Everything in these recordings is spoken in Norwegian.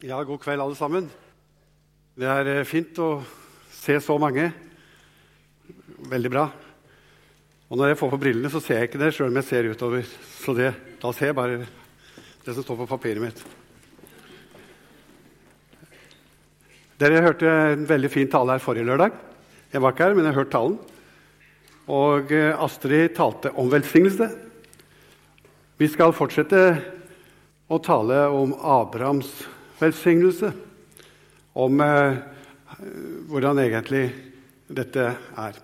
Ja, god kveld, alle sammen. Det er eh, fint å se så mange. Veldig bra. Og når jeg får på brillene, så ser jeg ikke det sjøl om jeg ser utover. Så det, da ser jeg bare det som står på papiret mitt. Dere hørte en veldig fin tale her forrige lørdag. Jeg var ikke her, men jeg hørte talen. Og eh, Astrid talte om velsignelse. Vi skal fortsette å tale om Abrahams velsignelse velsignelse om eh, hvordan egentlig dette er.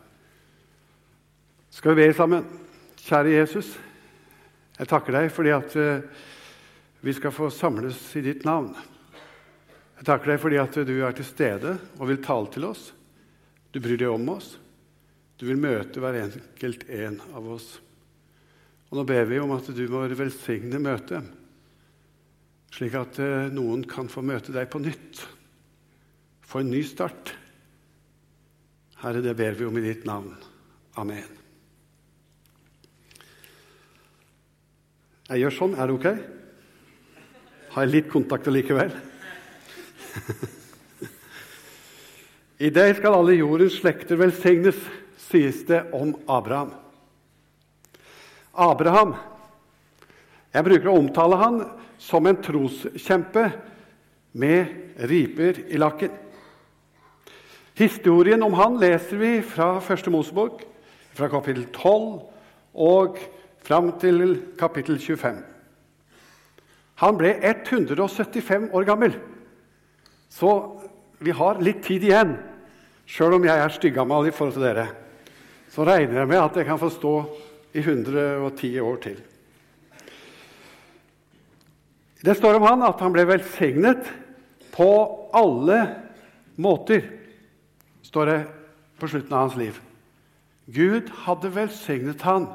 Skal vi be sammen? Kjære Jesus, jeg takker deg fordi at eh, vi skal få samles i ditt navn. Jeg takker deg fordi at du er til stede og vil tale til oss. Du bryr deg om oss. Du vil møte hver enkelt en av oss. Og Nå ber vi om at du må velsigne møtet slik at eh, noen kan få møte deg på nytt, få en ny start. Herre, det ber vi om i ditt navn. Amen. Jeg gjør sånn. Er det ok? Har jeg litt kontakt likevel? I deg skal alle jordens slekter velsignes, sies det om Abraham. Abraham Jeg bruker å omtale han som en troskjempe med riper i lakken. Historien om han leser vi fra Første Mosebok, fra kapittel 12 og fram til kapittel 25. Han ble 175 år gammel, så vi har litt tid igjen. Sjøl om jeg er styggammal i forhold til dere, så regner jeg med at jeg kan få stå i 110 år til. Det står om han at han ble velsignet på alle måter, står det på slutten av hans liv. Gud hadde velsignet han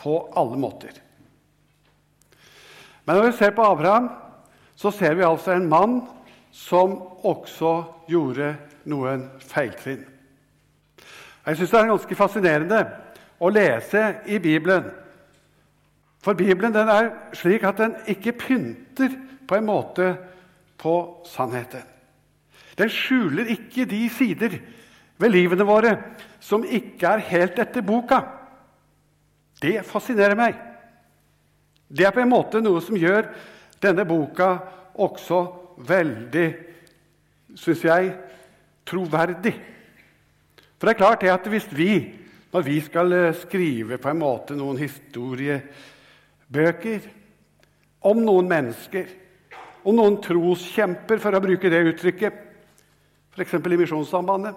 på alle måter. Men når vi ser på Abraham, så ser vi altså en mann som også gjorde noen feiltrinn. Jeg syns det er ganske fascinerende å lese i Bibelen for Bibelen den er slik at den ikke pynter på en måte på sannheten. Den skjuler ikke de sider ved livene våre som ikke er helt etter boka. Det fascinerer meg. Det er på en måte noe som gjør denne boka også veldig, syns jeg, troverdig. For det er klart det at hvis vi, når vi skal skrive på en måte noen historie bøker om noen mennesker, om noen troskjemper, for å bruke det uttrykket, f.eks. i Misjonssambandet,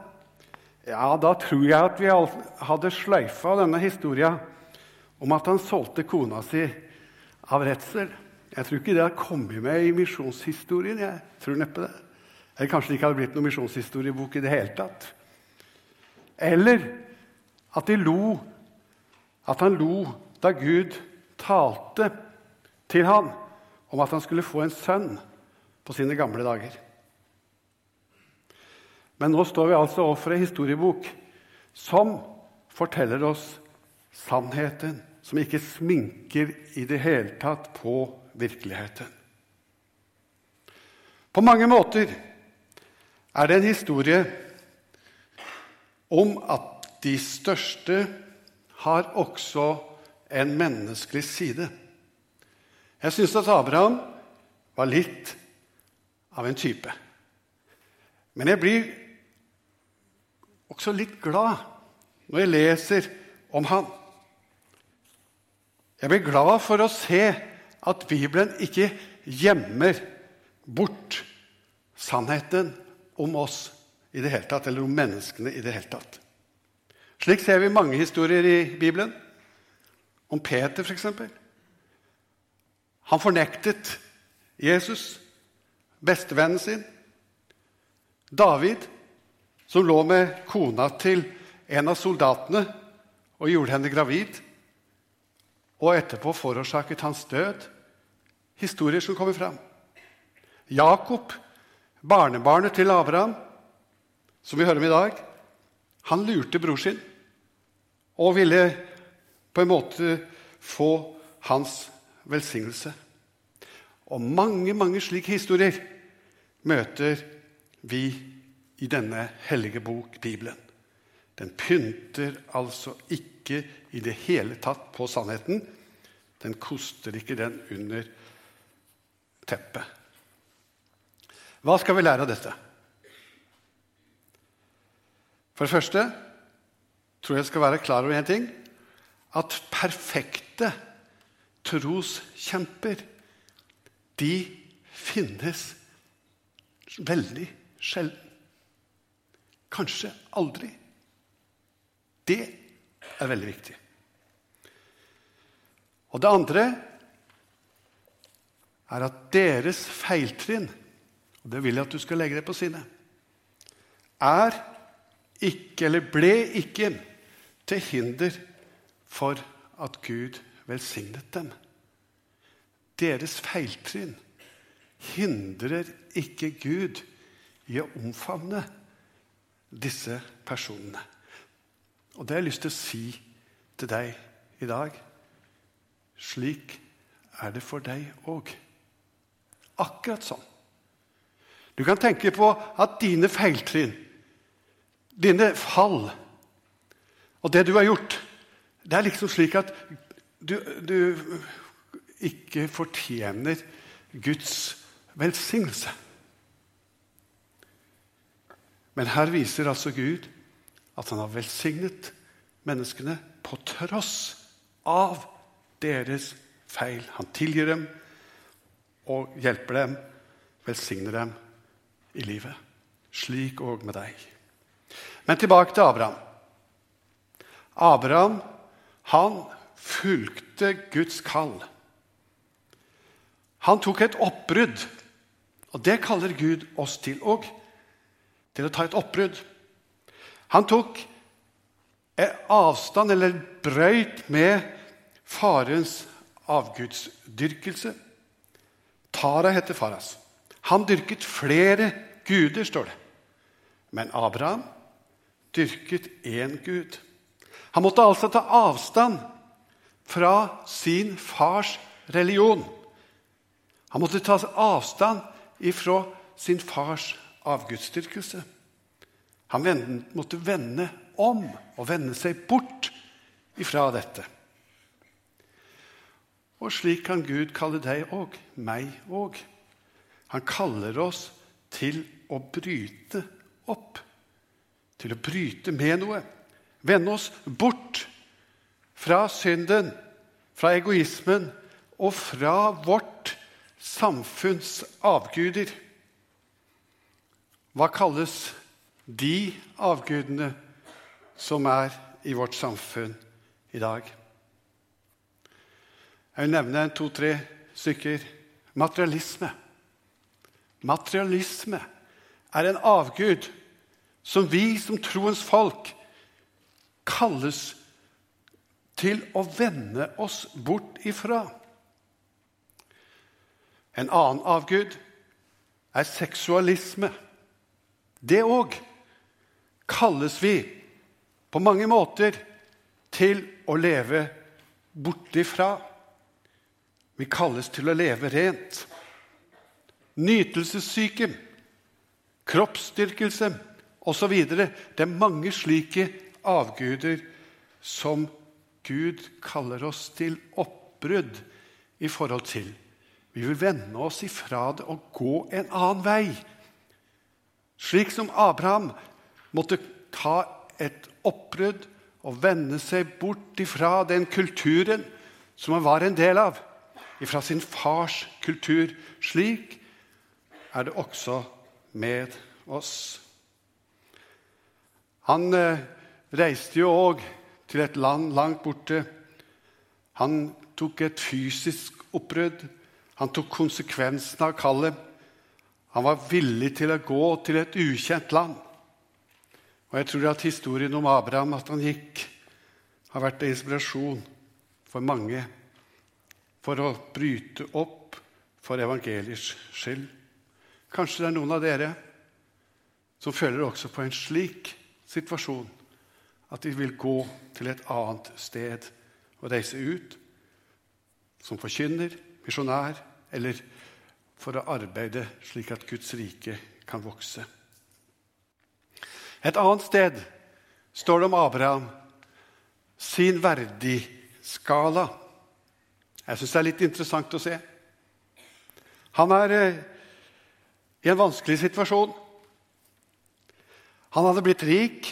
ja, da tror jeg at vi hadde sløyfa denne historia om at han solgte kona si av redsel. Jeg tror ikke det har kommet med i misjonshistorien. jeg tror neppe det. Eller kanskje det ikke hadde blitt noen misjonshistoriebok i det hele tatt. Eller at lo, at han lo da Gud talte til han om at han skulle få en sønn på sine gamle dager. Men nå står vi altså overfor en historiebok som forteller oss sannheten, som ikke sminker i det hele tatt på virkeligheten. På mange måter er det en historie om at de største har også en menneskelig side. Jeg syns at Abraham var litt av en type. Men jeg blir også litt glad når jeg leser om han. Jeg blir glad for å se at Bibelen ikke gjemmer bort sannheten om oss i det hele tatt, eller om menneskene i det hele tatt. Slik ser vi mange historier i Bibelen. Om Peter, f.eks. Han fornektet Jesus, bestevennen sin. David, som lå med kona til en av soldatene og gjorde henne gravid, og etterpå forårsaket hans død. Historier som kommer fram. Jakob, barnebarnet til Abraham, som vi hører om i dag, han lurte bror sin og ville på en måte få hans velsignelse. Og mange mange slike historier møter vi i denne hellige bok, Bibelen. Den pynter altså ikke i det hele tatt på sannheten. Den koster ikke den under teppet. Hva skal vi lære av dette? For det første tror jeg skal være klar over én ting. At perfekte troskjemper, de finnes veldig sjelden. Kanskje aldri. Det er veldig viktig. Og det andre er at deres feiltrinn, og det vil jeg at du skal legge det på sinne, er ikke, eller ble ikke, til hinder for at Gud velsignet dem. Deres feiltrinn hindrer ikke Gud i å omfavne disse personene. Og det har jeg lyst til å si til deg i dag. Slik er det for deg òg. Akkurat sånn. Du kan tenke på at dine feiltrinn, dine fall og det du har gjort, det er liksom slik at du, du ikke fortjener Guds velsignelse. Men her viser altså Gud at han har velsignet menneskene på tross av deres feil. Han tilgir dem og hjelper dem, velsigner dem i livet. Slik òg med deg. Men tilbake til Abraham. Abraham han fulgte Guds kall. Han tok et oppbrudd, og det kaller Gud oss til òg. Til å ta et oppbrudd. Han tok avstand, eller brøyt med farens avgudsdyrkelse. Tara heter Faras. Han dyrket flere guder, står det. Men Abraham dyrket én gud. Han måtte altså ta avstand fra sin fars religion. Han måtte ta avstand ifra sin fars avgudsdyrkelse. Han måtte vende om og vende seg bort ifra dette. Og slik kan Gud kalle deg òg, meg òg. Han kaller oss til å bryte opp, til å bryte med noe. Vende oss bort fra synden, fra egoismen og fra vårt samfunns avguder. Hva kalles de avgudene som er i vårt samfunn i dag. Jeg vil nevne to-tre stykker. Materialisme. Materialisme er en avgud som vi som troens folk kalles til å vende oss bort ifra. En annen avgud er seksualisme. Det òg kalles vi på mange måter til å leve bortifra. Vi kalles til å leve rent. Nytelsessyke, kroppsstyrkelse osv. Det er mange slike avguder som Gud kaller oss til oppbrudd i forhold til. Vi vil vende oss ifra det og gå en annen vei. Slik som Abraham måtte ta et oppbrudd og vende seg bort ifra den kulturen som han var en del av, ifra sin fars kultur. Slik er det også med oss. Han eh, reiste jo òg til et land langt borte. Han tok et fysisk oppbrudd. Han tok konsekvensen av kallet. Han var villig til å gå til et ukjent land. Og jeg tror at historien om Abraham, at han gikk, har vært en inspirasjon for mange for å bryte opp for evangeliets skyld. Kanskje det er noen av dere som føler også på en slik situasjon at de vil gå til et annet sted og reise ut som forkynner, misjonær eller for å arbeide slik at Guds rike kan vokse. Et annet sted står det om Abraham sin verdiskala. Jeg syns det er litt interessant å se. Han er eh, i en vanskelig situasjon. Han hadde blitt rik.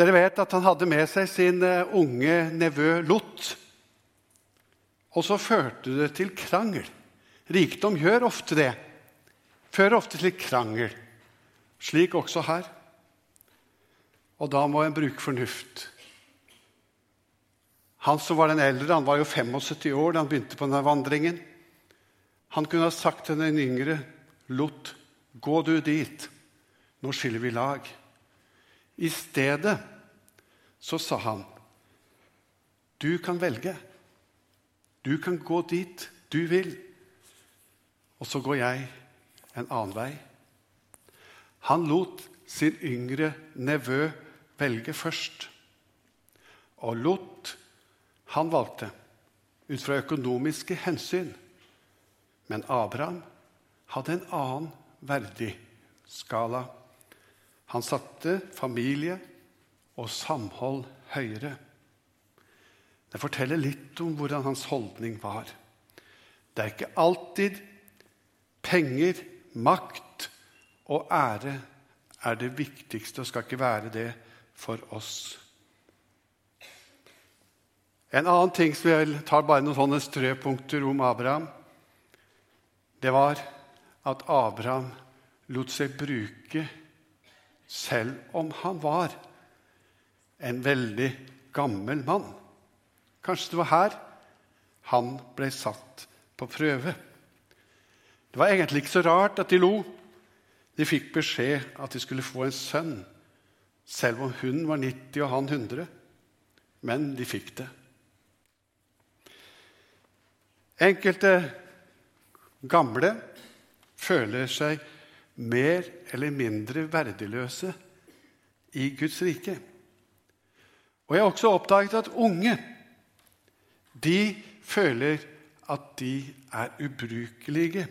Dere vet at han hadde med seg sin eh, unge nevø Lot. Og så førte det til krangel. Rikdom gjør ofte det. Fører ofte til krangel. Slik også her. Og da må en bruke fornuft. Han som var den eldre, han var jo 75 år da han begynte på denne vandringen. Han kunne ha sagt til den yngre, Lot, gå du dit. Nå skiller vi lag. I stedet så sa han, du kan velge. Du kan gå dit du vil. Og så går jeg en annen vei. Han lot sin yngre nevø velge først. Og Lot, han valgte ut fra økonomiske hensyn. Men Abraham hadde en annen verdiskala. Han satte familie og samhold høyere. Det forteller litt om hvordan hans holdning var. Det er ikke alltid penger, makt og ære er det viktigste og skal ikke være det for oss. En annen ting som jeg tar bare noen sånne strøpunkter om Abraham, det var at Abraham lot seg bruke selv om han var en veldig gammel mann. Kanskje det var her han ble satt på prøve. Det var egentlig ikke så rart at de lo. De fikk beskjed at de skulle få en sønn, selv om hun var 90 og han 100. Men de fikk det. Enkelte gamle føler seg mer eller mindre verdiløse i Guds rike. Og jeg har også oppdaget at unge de føler at de er ubrukelige.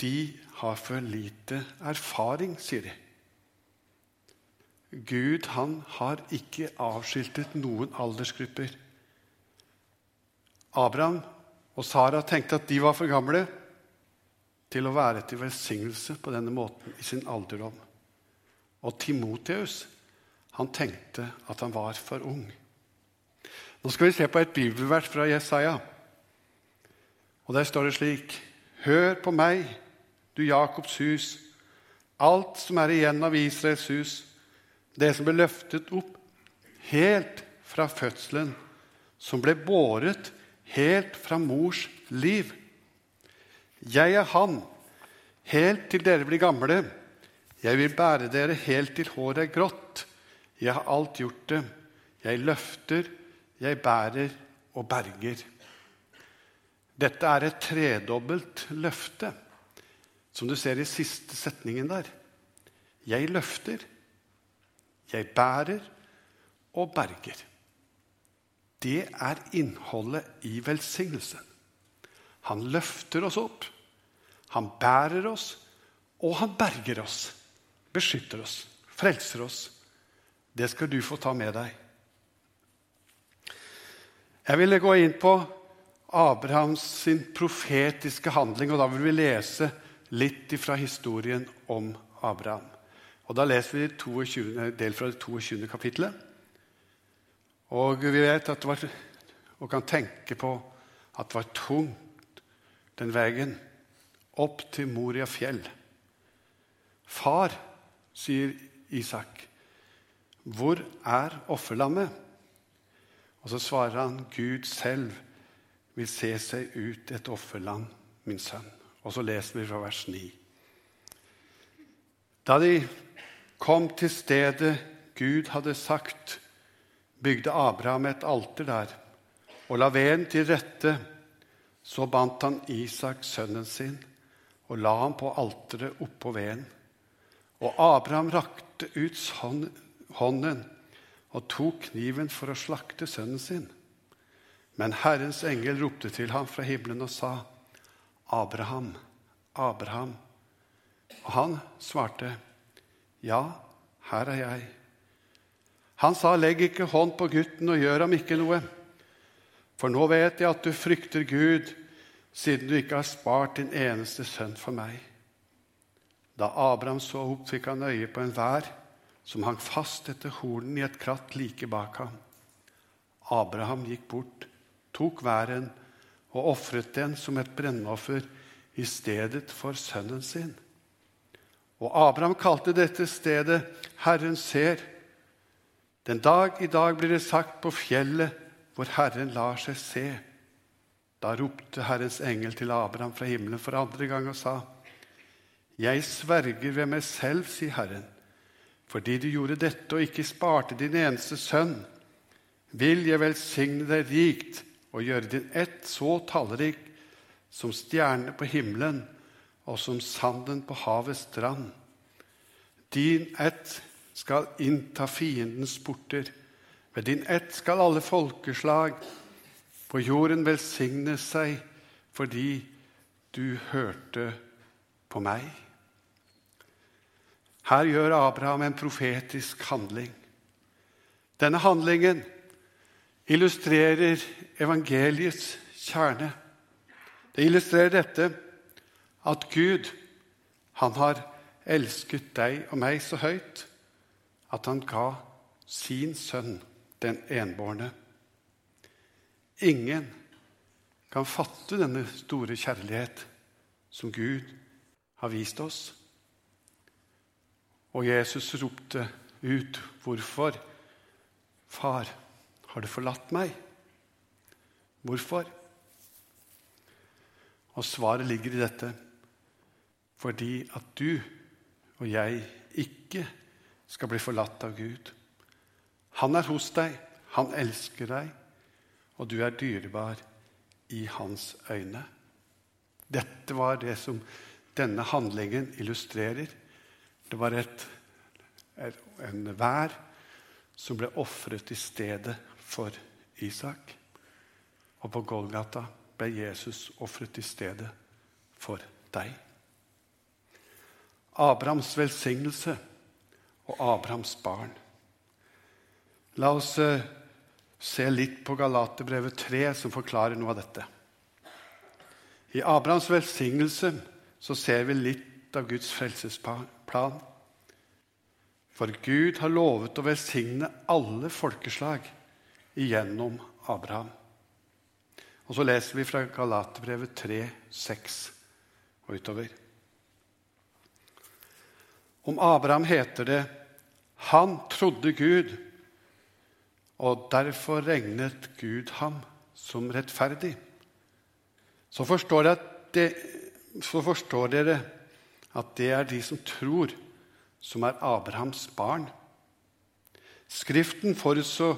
De har for lite erfaring, sier de. Gud han har ikke avskiltet noen aldersgrupper. Abraham og Sara tenkte at de var for gamle til å være til velsignelse på denne måten i sin alderdom. Og Timoteus han tenkte at han var for ung. Nå skal vi se på et bibelvers fra Jesaja. Og Der står det slik.: Hør på meg, du Jakobs hus, alt som er igjen av Israels hus, det som ble løftet opp helt fra fødselen, som ble båret helt fra mors liv. Jeg er Han, helt til dere blir gamle. Jeg vil bære dere helt til håret er grått. Jeg har alt gjort det. Jeg løfter jeg bærer og berger. Dette er et tredobbelt løfte, som du ser i siste setningen der. Jeg løfter, jeg bærer og berger. Det er innholdet i velsignelsen. Han løfter oss opp, han bærer oss, og han berger oss. Beskytter oss, frelser oss. Det skal du få ta med deg. Jeg ville gå inn på Abrahams profetiske handling, og da vil vi lese litt fra historien om Abraham. Og Da leser vi 22, del fra det 22. kapittelet. Og vi vet at det var, og kan tenke på at det var tungt den veien opp til Moria fjell. Far, sier Isak, hvor er offerlammet? Og så svarer han, Gud selv vil se seg ut et offerland, min sønn. Og så leser vi fra vers 9. Da de kom til stedet Gud hadde sagt, bygde Abraham et alter der og la veden til rette. Så bandt han Isak, sønnen sin, og la ham på alteret oppå veden. Og Abraham rakte ut hånden og tok kniven for å slakte sønnen sin. Men Herrens engel ropte til ham fra himmelen og sa, Abraham, Abraham. Og han svarte, Ja, her er jeg. Han sa, Legg ikke hånd på gutten og gjør ham ikke noe. For nå vet jeg at du frykter Gud, siden du ikke har spart din eneste sønn for meg. Da Abraham så opp, fikk han øye på en vær som hang fast etter hornen i et kratt like bak ham. Abraham gikk bort, tok væren og ofret den som et brennoffer i stedet for sønnen sin. Og Abraham kalte dette stedet Herren ser. Den dag i dag blir det sagt på fjellet hvor Herren lar seg se. Da ropte Herrens engel til Abraham fra himmelen for andre gang og sa:" Jeg sverger ved meg selv, sier Herren, fordi du gjorde dette og ikke sparte din eneste sønn, vil jeg velsigne deg rikt og gjøre din ett så tallrik som stjernene på himmelen og som sanden på havets strand. Din ett skal innta fiendens porter. Ved din ett skal alle folkeslag på jorden velsigne seg fordi du hørte på meg. Her gjør Abraham en profetisk handling. Denne handlingen illustrerer evangeliets kjerne. Det illustrerer dette at Gud, han har elsket deg og meg så høyt at han ga sin sønn den enbårne. Ingen kan fatte denne store kjærlighet som Gud har vist oss. Og Jesus ropte ut, 'Hvorfor, far, har du forlatt meg?' Hvorfor? Og svaret ligger i dette fordi at du og jeg ikke skal bli forlatt av Gud. Han er hos deg, han elsker deg, og du er dyrebar i hans øyne. Dette var det som denne handlingen illustrerer. Det var et, en vær som ble ofret i stedet for Isak. Og på Golgata ble Jesus ofret i stedet for deg. Abrahams velsignelse og Abrahams barn. La oss eh, se litt på Galaterbrevet 3, som forklarer noe av dette. I Abrahams velsignelse så ser vi litt av Guds frelsesplan. For Gud har lovet å velsigne alle folkeslag igjennom Abraham. Og så leser vi fra Galaterbrevet 3, 6 og utover. Om Abraham heter det han trodde Gud, og derfor regnet Gud ham som rettferdig. Så forstår, det, så forstår dere at det er de som tror, som er Abrahams barn. Skriften forutså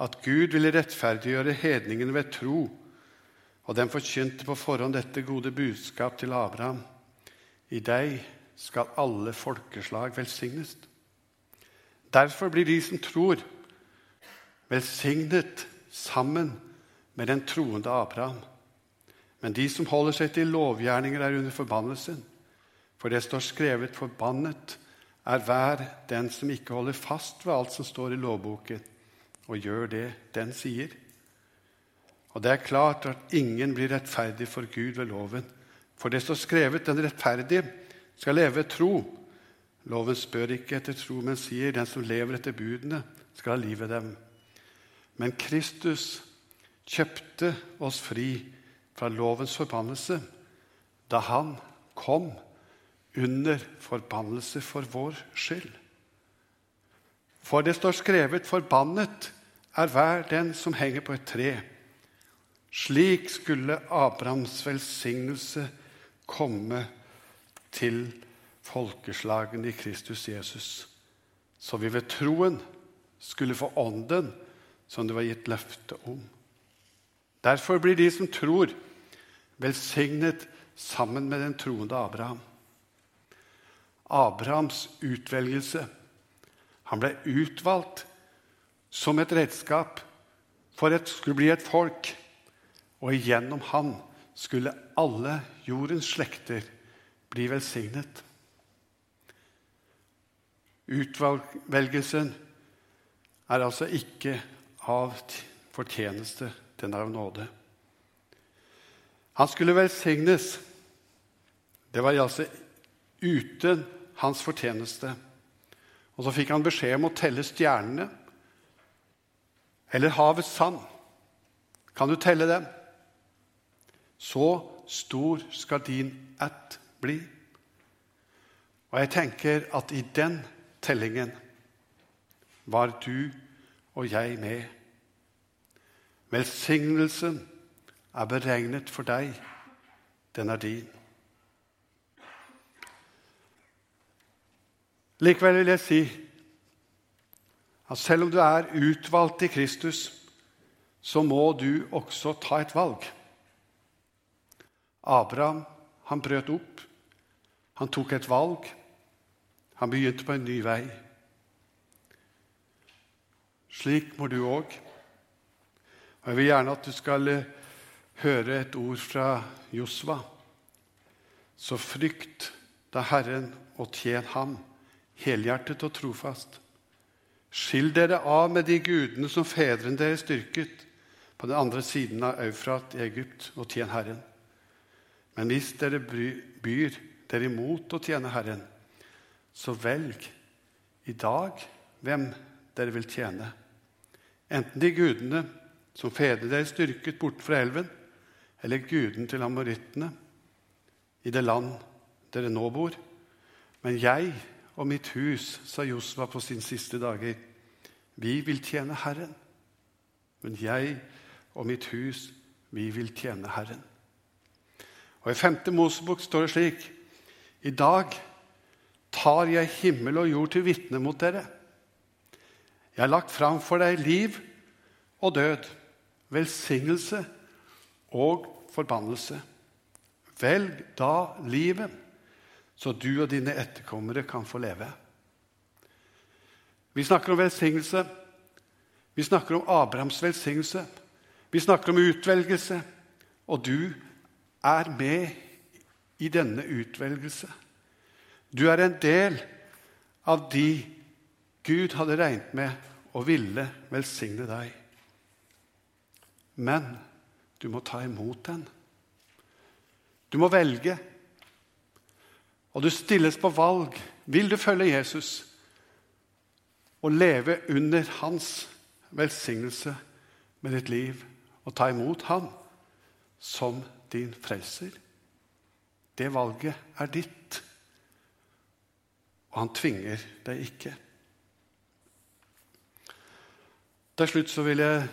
at Gud ville rettferdiggjøre hedningene ved tro, og den forkynte på forhånd dette gode budskap til Abraham. I deg skal alle folkeslag velsignes. Derfor blir de som tror, velsignet sammen med den troende Abraham. Men de som holder seg til lovgjerninger, er under forbannelsen. For det står skrevet 'forbannet er hver den som ikke holder fast ved alt som står i lovboken', og gjør det den sier. Og det er klart at ingen blir rettferdig for Gud ved loven. For det står skrevet 'den rettferdige' skal leve tro. Loven spør ikke etter tro, men sier den som lever etter budene, skal ha liv ved dem. Men Kristus kjøpte oss fri fra lovens forbannelse da han kom under forbannelse for vår skyld. For det står skrevet 'forbannet er hver den som henger på et tre'. Slik skulle Abrahams velsignelse komme til folkeslagene i Kristus Jesus, så vi ved troen skulle få ånden som det var gitt løfte om. Derfor blir de som tror, velsignet sammen med den troende Abraham. Abrahams utvelgelse. Han ble utvalgt som et redskap for at det skulle bli et folk. Og igjennom han skulle alle jordens slekter bli velsignet. Utvelgelsen er altså ikke av fortjeneste, den er av nåde. Han skulle velsignes. Det var altså uten hans fortjeneste. Og så fikk han beskjed om å telle stjernene eller havets sand. Kan du telle dem? Så stor skal din ett bli. Og jeg tenker at i den tellingen var du og jeg med. Velsignelsen er beregnet for deg. Den er din. Likevel vil jeg si at selv om du er utvalgt i Kristus, så må du også ta et valg. Abraham han brøt opp. Han tok et valg. Han begynte på en ny vei. Slik må du òg. Og Jeg vil gjerne at du skal eh, høre et ord fra Josva. Så frykt da Herren og tjen ham helhjertet og trofast. Skill dere av med de gudene som fedrene deres styrket på den andre siden av Eufrat i Egypt, og tjen Herren. Men hvis dere byr dere imot å tjene Herren, så velg i dag hvem dere vil tjene. Enten de gudene som fedrene deres styrket bort fra elven, eller guden til amorittene i det land dere nå bor. Men jeg og mitt hus, sa Josva på sine siste dager, vi vil tjene Herren. Men jeg og mitt hus, vi vil tjene Herren. Og I 5. Mosebok står det slik.: I dag tar jeg himmel og jord til vitne mot dere. Jeg har lagt fram for deg liv og død, velsignelse og forbannelse. Velg da livet så du og dine etterkommere kan få leve. Vi snakker om velsignelse. Vi snakker om Abrahams velsignelse. Vi snakker om utvelgelse. Og du er med i denne utvelgelse. Du er en del av de Gud hadde regnet med og ville velsigne deg. Men du må ta imot den. Du må velge og du stilles på valg. Vil du følge Jesus og leve under hans velsignelse med ditt liv og ta imot ham som din frelser? Det valget er ditt, og han tvinger deg ikke. Til slutt så vil jeg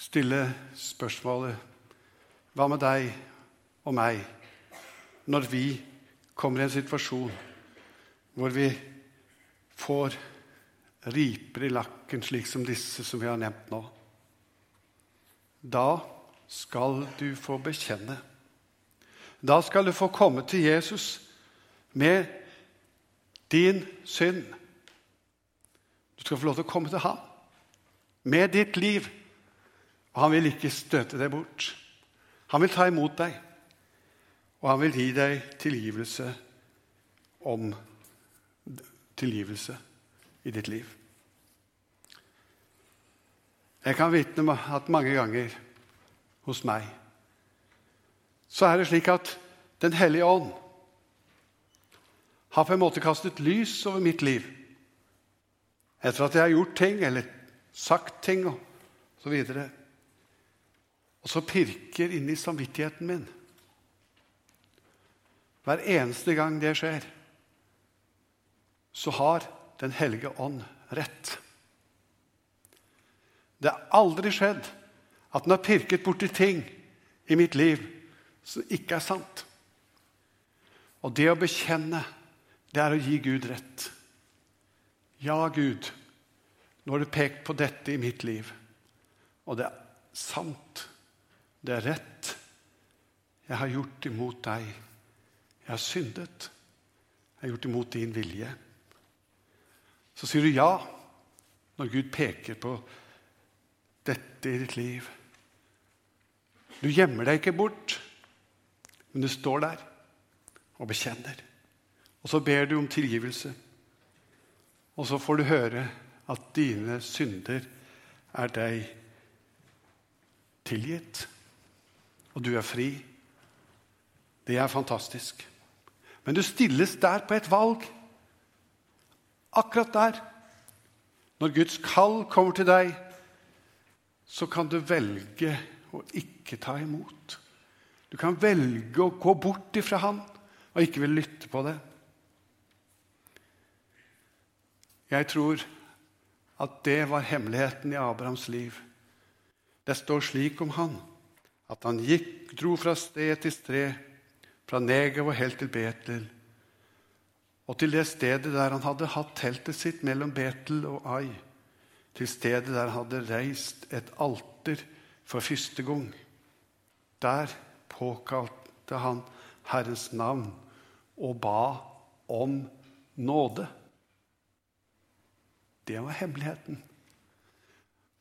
stille spørsmålet Hva med deg og meg når vi kommer i en situasjon hvor vi får riper i lakken, slik som disse som vi har nevnt nå, da skal du få bekjenne. Da skal du få komme til Jesus med din synd. Du skal få lov til å komme til ham med ditt liv. Og han vil ikke støte deg bort. Han vil ta imot deg. Og han vil gi deg tilgivelse om tilgivelse i ditt liv. Jeg kan vitne at mange ganger hos meg så er det slik at Den hellige ånd har på en måte kastet lys over mitt liv etter at jeg har gjort ting eller sagt ting og så videre. Og så pirker inn i samvittigheten min. Hver eneste gang det skjer, så har Den hellige ånd rett. Det har aldri skjedd at den har pirket borti ting i mitt liv som ikke er sant. Og det å bekjenne, det er å gi Gud rett. Ja, Gud, nå har du pekt på dette i mitt liv, og det er sant. Det er rett. Jeg har gjort imot deg. Jeg har syndet. Jeg har gjort imot din vilje. Så sier du ja når Gud peker på dette i ditt liv. Du gjemmer deg ikke bort. Men du står der og bekjenner. Og så ber du om tilgivelse. Og så får du høre at dine synder er deg tilgitt. Og du er fri. Det er fantastisk. Men du stilles der på et valg. Akkurat der. Når Guds kall kommer til deg, så kan du velge å ikke ta imot. Du kan velge å gå bort ifra Han og ikke vil lytte på det. Jeg tror at det var hemmeligheten i Abrahams liv. Det står slik om han at han gikk, dro fra sted til sted, fra Negev og helt til Betel, og til det stedet der han hadde hatt teltet sitt mellom Betel og Ai, til stedet der han hadde reist et alter for første gang. Der påkalte han Herrens navn og ba om nåde. Det var hemmeligheten.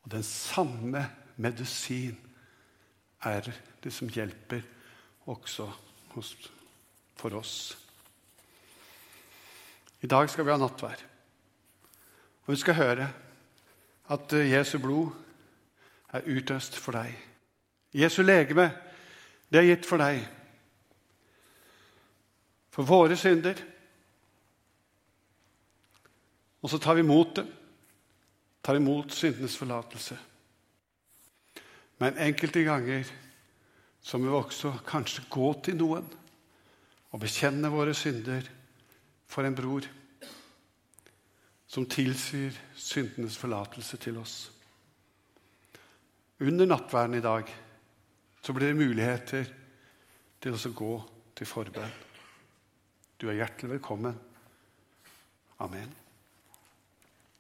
Og den samme medisin er det som hjelper også for oss. I dag skal vi ha nattvær. Og vi skal høre at Jesu blod er utøst for deg. Jesu legeme, det er gitt for deg. For våre synder. Og så tar vi imot det. Tar imot syndenes forlatelse. Men enkelte ganger så må vi også kanskje gå til noen og bekjenne våre synder for en bror som tilsier syndenes forlatelse til oss. Under nattverden i dag så blir det muligheter til å gå til forbønn. Du er hjertelig velkommen. Amen.